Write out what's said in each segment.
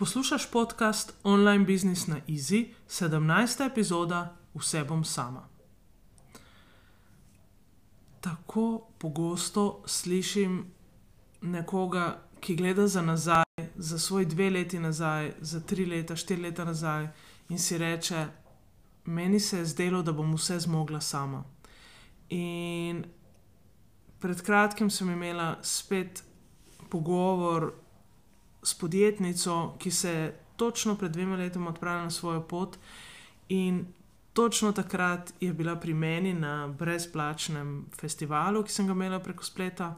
Poslušaj podcast Online Business na Easy, 17. epizoda Vse bom sama. Tako pogosto slišim nekoga, ki gleda za nazaj, za svoj dve leti nazaj, za tri leta, štiri leta nazaj in si reče: Meni se je zdelo, da bom vse zmogla sama. In pred kratkim sem imela spet pogovor s podjetnico, ki se je točno pred dvema letoma odpravila na svojo pot, in točno takrat je bila pri meni na brezplačnem festivalu, ki sem ga imela preko spleta,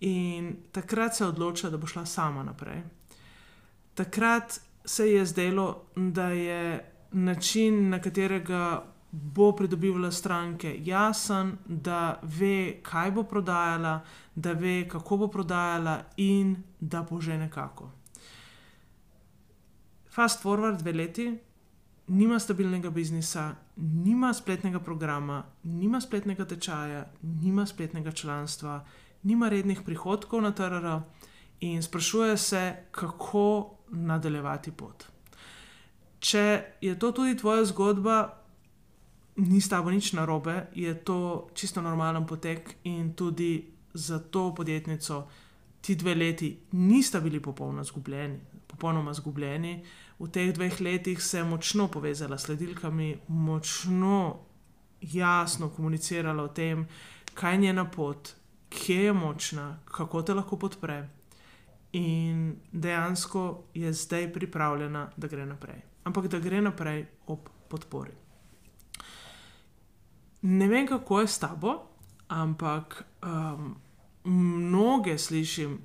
in takrat se je odločila, da bo šla sama naprej. Takrat se je zdelo, da je način, na katerega bo pridobivala stranke, jasen, da ve, kaj bo prodajala, da ve, kako bo prodajala, in da bo že nekako. Fast forward dve leti, nima stabilnega biznisa, nima spletnega programa, nima spletnega tečaja, nima spletnega članstva, nima rednih prihodkov na TRR in sprašuje se, kako nadaljevati pot. Če je to tudi tvoja zgodba, ni s tabo nič narobe, je to čisto normalen potek in tudi za to podjetnico ti dve leti nista bili popolnoma zgubljeni. Popolnoma zgubljeni. V teh dveh letih se je močno povezala s sledilkami, močno jasno komunicirala o tem, kaj je njena pot, kje je močna, kako te lahko podpre. In dejansko je zdaj pripravljena, da gre naprej. Ampak da gre naprej ob podpori. Ne vem, kako je s tabo, ampak um, mnoge slišim,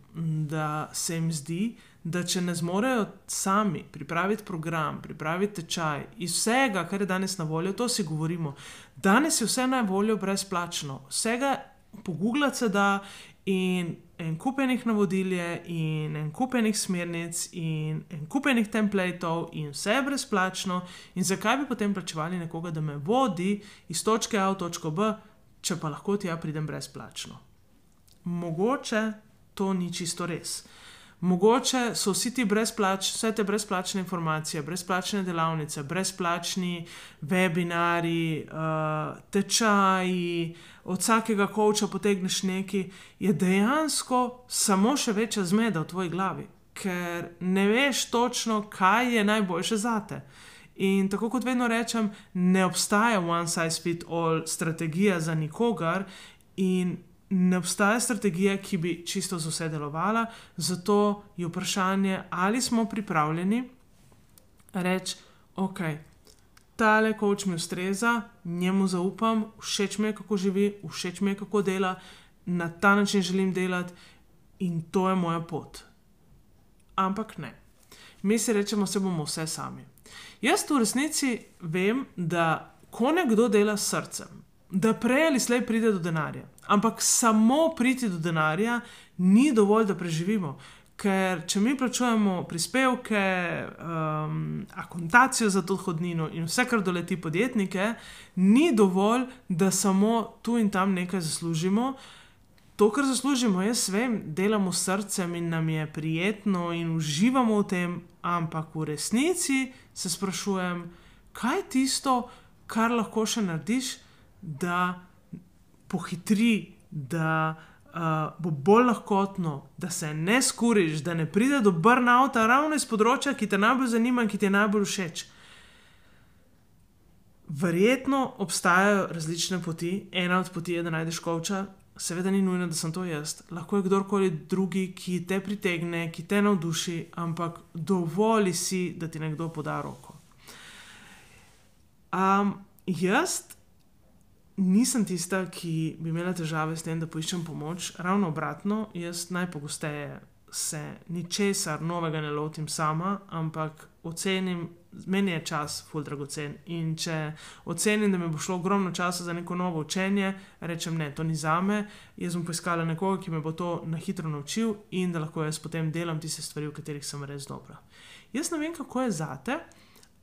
da se jim zdi, da če ne zmorejo sami pripraviti program, pripraviti tečaj iz vsega, kar je danes na voljo, to si govorimo. Danes je vse na voljo brezplačno, vsega pogooglati se da in en kupenih navodil je, in en kupenih smernic, in en kupenih templatov, in vse je brezplačno. In zakaj bi potem plačevali nekoga, da me vodi iz točke A v točko B, če pa lahko tja pridem brezplačno? Mogoče to ni čisto res. Mogoče so vsi ti brezplač, vse te brezplačne informacije, brezplačne delavnice, brezplačni webinari, uh, tečaji, od vsakega koča potegneš nekaj, je dejansko samo še večja zmeda v tvoji glavi, ker ne veš točno, kaj je najboljše za te. In tako kot vedno rečem, ne obstaja one size fit all strategija za nikogar, in ne obstaja strategija, ki bi čisto za vse delovala, zato je vprašanje, ali smo pripravljeni reči, ok, tale koč mi ustreza, njemu zaupam, všeč mi je, kako živi, všeč mi je, kako dela, na ta način želim delati in to je moja pot. Ampak ne. Mi si rečemo, da bomo vse sami. Jaz v resnici vem, da ko nekdo dela s srcem, da prej ali slej pride do denarja. Ampak samo priti do denarja ni dovolj, da preživimo. Ker če mi plačujemo prispevke, um, akontacijo za to hodnino in vse, kar doleti podjetnike, ni dovolj, da samo tu in tam nekaj zaslužimo. To, kar zaslužimo, jaz vem, delamo s srcem in nam je prijetno in uživamo v tem, ampak v resnici se sprašujem, kaj je tisto, kar lahko še narediš, da pohitri, da uh, bo bolj lahkotno, da se ne skuriš, da ne pride do burnouta ravno iz področja, ki te najbolj zanima in ki ti je najbolj všeč. Verjetno obstajajo različne poti. Ena od poti je, da najdeš koča, seveda ni nujno, da sem to jaz. Lahko je kdorkoli drugi, ki te pritegne, ki te navduši, ampak dovoli si, da ti nekdo poda roko. Um, jaz nisem tista, ki bi imela težave s tem, da poiščem pomoč. Ravno obratno, jaz najpogosteje se ničesar novega ne lotim sama, ampak ocenim, meni je čas ful dragocen. In če ocenim, da mi bo šlo ogromno časa za neko novo učenje, rečem ne, to ni za me. Jaz bom poiskala nekoga, ki me bo to na hitro naučil in da lahko jaz potem delam tiste stvari, v katerih sem res dobra. Jaz ne vem, kako je zate.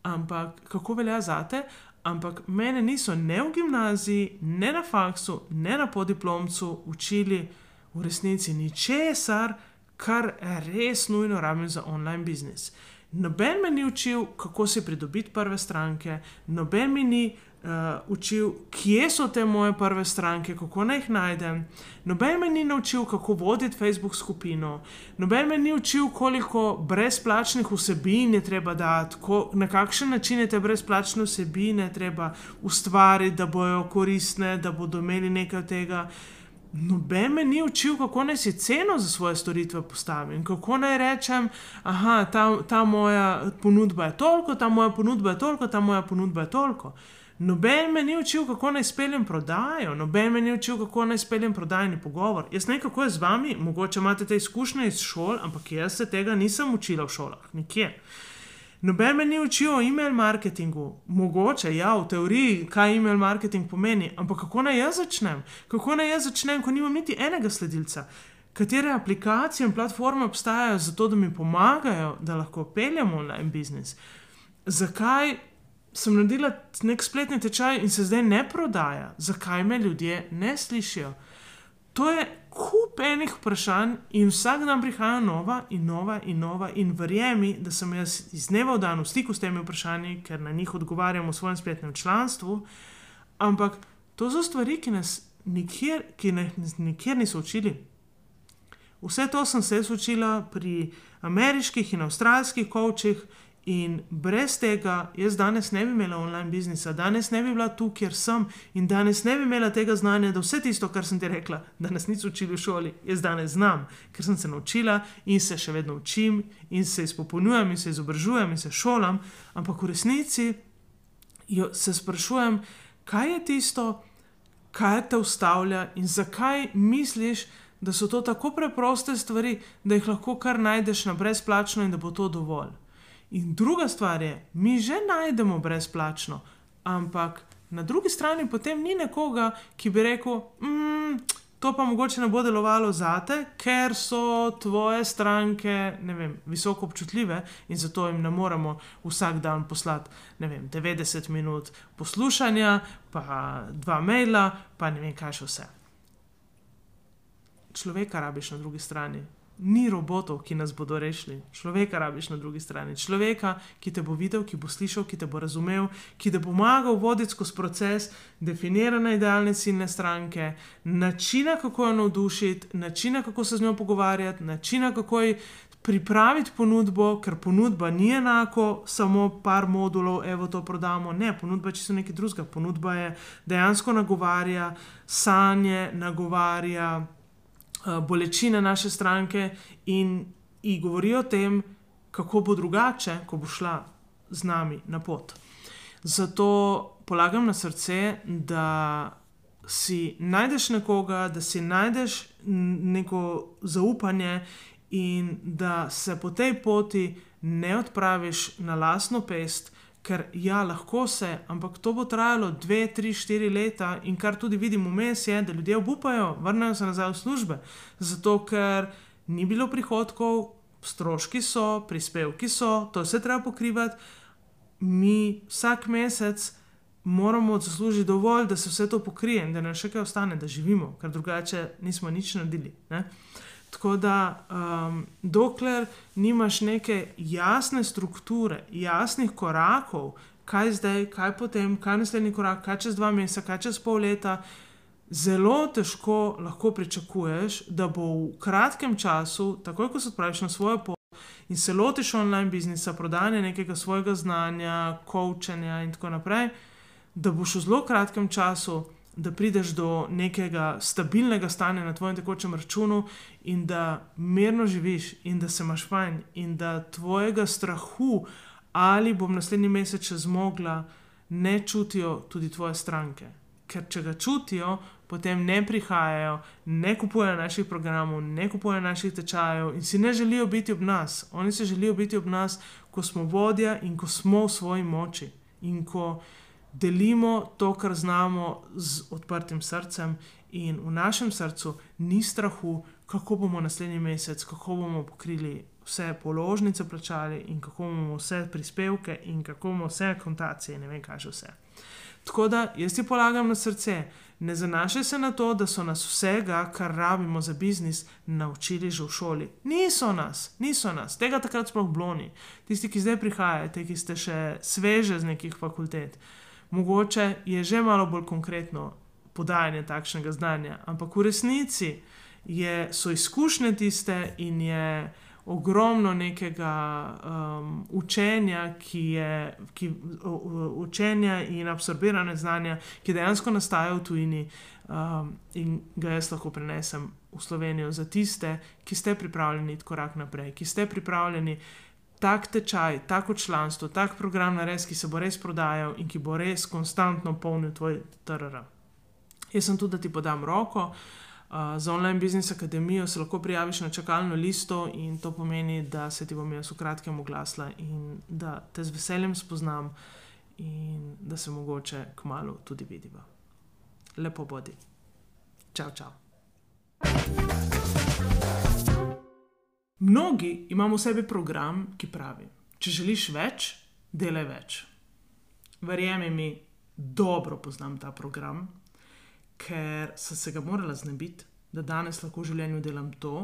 Ampak kako velja za te, ampak mene niso ne v gimnaziji, ne na faksu, ne na podiplomcu učili v resnici ničesar, kar res nujno rabim za online biznis. Noben me ni učil, kako si pridobiti prve stranke, noben mi ni uh, učil, kje so te moje prve stranke, kako naj jih najdem. Noben me ni naučil, kako voditi Facebook skupino, noben me ni učil, koliko brezplačnih vsebin je treba dati, ko, na kakšen način je te brezplačne vsebine treba ustvariti, da bojo koristne, da bodo imeli nekaj od tega. Noben me ni učil, kako naj si ceno za svoje storitve postavim, kako naj rečem, da ta, ta moja ponudba je toliko, ta moja ponudba je toliko, ta moja ponudba je toliko. Noben me ni učil, kako naj speljem prodajo, noben me ni učil, kako naj speljem prodajni pogovor. Jaz ne vem, kako je z vami, mogoče imate te izkušnje iz šol, ampak jaz se tega nisem učila v šolah, nikjer. Noben me ni učil o e-mail marketingu, mogoče ja, v teoriji, kaj e-mail marketing pomeni, ampak kako naj jaz začnem? Kako naj jaz začnem, ko nimam niti enega sledilca? Katere aplikacije in platforme obstajajo za to, da mi pomagajo, da lahko peljem online biznis? Zakaj sem naredila nek spletni tečaj in se zdaj ne prodaja, zakaj me ljudje ne slišijo. To je kup enih vprašanj, in vsak dan prihaja nova in nova in nova, in verjemi, da sem jaz iz dneva v dan v stiku s temi vprašanji, ker na njih odgovarjam v svojem spletnem članstvu. Ampak to so stvari, ki nas nikjer, ki nas nikjer niso učili. Vse to sem se učila pri ameriških in avstralskih kočih, In brez tega jaz danes ne bi imela online biznisa, danes ne bi bila tu, kjer sem, in danes ne bi imela tega znanja, da vse tisto, kar sem ti rekla, da nas niso učili v šoli, jaz danes znam, ker sem se naučila in se še vedno učim, in se izpopolnjujem, in se izobražujem, in se šolam. Ampak v resnici se sprašujem, kaj je tisto, kar te ustavlja in zakaj misliš, da so to tako preproste stvari, da jih lahko kar najdeš na brezplačno in da bo to dovolj. In druga stvar je, mi že najdemo brezplačno, ampak na drugi strani potem ni nekoga, ki bi rekel, mm, to pa mogoče ne bo delovalo zate, ker so tvoje stranke vem, visoko občutljive in zato jim ne moremo vsak dan poslati vem, 90 minut poslušanja, pa dva maila, pa ne vem, kaj še vse. Človeka rabiš na drugi strani, ni robotov, ki nas bodo rešili. Človeka rabiš na drugi strani. Človeka, ki te bo videl, ki bo slišal, ki te bo razumel, ki te bo pomagal voditi skozi proces definirane idealne ciljne stranke, načina, kako jo navdušiti, načina, kako se z njo pogovarjati, načina, kako ji pripraviti ponudbo, ker ponudba ni enako, samo par modulov, evo to prodamo. Ne, ponudba je čisto nekaj drugega. Ponudba je dejansko nagovarja, sanje nagovarja. Eh, bolečine naše stranke in ji govori o tem, kako bo drugače, ko bo šla z nami na pot. Zato polagam na srce, da si najdeš nekoga, da si najdeš neko zaupanje in da se po tej poti ne odpraviš na lasno pest, ker ja, lahko se, ampak to bo trajalo dve, tri, štiri leta in kar tudi vidimo vmes je, da ljudje obupajo, vrnejo se nazaj v službe, zato ker ni bilo prihodkov, stroški so, prispevki so, to vse treba pokrivati, mi vsak mesec. Moramo zaslužiti dovolj, da se vse to pokrije in da nam še kaj ostane, da živimo, ker drugače nismo nič naredili. Ne? Tako da, um, dokler nimaš neke jasne strukture, jasnih korakov, kaj zdaj, kaj potem, kaj naslednji korak, kaj čez dva meseca, kaj čez pol leta, zelo težko lahko pričakuješ, da bo v kratkem času, takoj ko se odpraviš na svojo pot in se lotiš online biznisa, prodajanja nekega svojega znanja, coachanja in tako naprej, da boš v zelo kratkem času. Da prideš do nekega stabilnega stanja na tvojem tekočem računu, in da mirno živiš, in da se imaš fajn, in da tvojega strahu, ali bom naslednji mesec še zmogla, ne čutijo tudi tvoje stranke. Ker če ga čutijo, potem ne prihajajo, ne kupujejo naših programov, ne kupujejo naših tečajev in si ne želijo biti ob nas. Oni se želijo biti ob nas, ko smo vodja in ko smo v svoji moči in ko delimo to, kar znamo z odprtim srcem, in v našem srcu ni strahu, kako bomo naslednji mesec, kako bomo pokrili vse položnice, plačali in kako bomo vse prispevke in kako bomo vse kontacije in ne vem, kaj že vse. Tako da jaz ti polagam na srce, ne zanašaj se na to, da so nas vsega, kar rabimo za biznis, naučili že v šoli. Niso nas, niso nas, tega takrat sploh bloni. Tisti, ki zdaj prihajate, ki ste še sveže z nekih fakultet, mogoče je že malo bolj konkretno podajanje takšnega znanja, ampak v resnici je, so izkušnje tiste in je ogromno nekega um, učenja, ki je ki, uh, učenja in absorbirane znanja, ki dejansko nastajajo v tujini um, in ga jaz lahko prenesem v Slovenijo za tiste, ki ste pripravljeni korak naprej, ki ste pripravljeni. Tak tečaj, tako članstvo, tak program na res, ki se bo res prodajal in ki bo res konstantno polnil tvoj TRR. Jaz sem tu, da ti podam roko, uh, za online business akademijo se lahko prijaviš na čakalno listo, in to pomeni, da se ti bom jaz v kratkem oglasila in da te z veseljem spoznam, in da se mogoče kmalo tudi vidiva. Lepo bodi. Čau, čau. Mnogi imamo v sebi program, ki pravi: Če želiš več, delaj več. Verjemi mi, dobro poznam ta program ker sem se ga morala znebiti, da danes lahko v življenju delam to,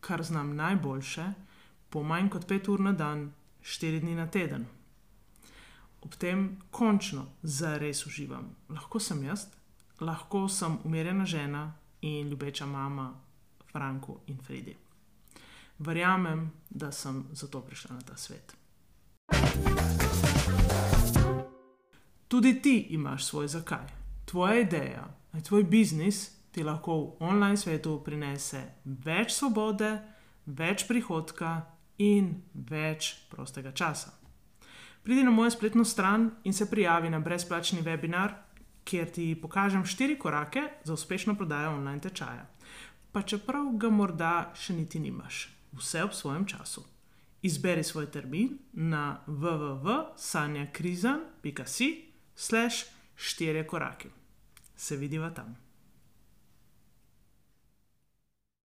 kar znam najboljše, po manj kot pet ur na dan, štiri dni na teden. Ob tem končno zares uživam. Lahko sem jaz, lahko sem umirjena žena in ljubeča mama Franku in Fredi. Verjamem, da sem zato prišla na ta svet. Tudi ti imaš svoj zakaj, tvoja ideja, tvoj biznis ti lahko v online svetu prinese več svobode, več prihodka in več prostega časa. Pridi na mojo spletno stran in se prijavi na brezplačni webinar, kjer ti pokažem štiri korake za uspešno prodajo online tečaja. Pa čeprav ga morda še niti nimaš, vse ob svojem času. Izberi svoj termin na www.sanjakrizan.com/slash štiri korake se vidiva tam.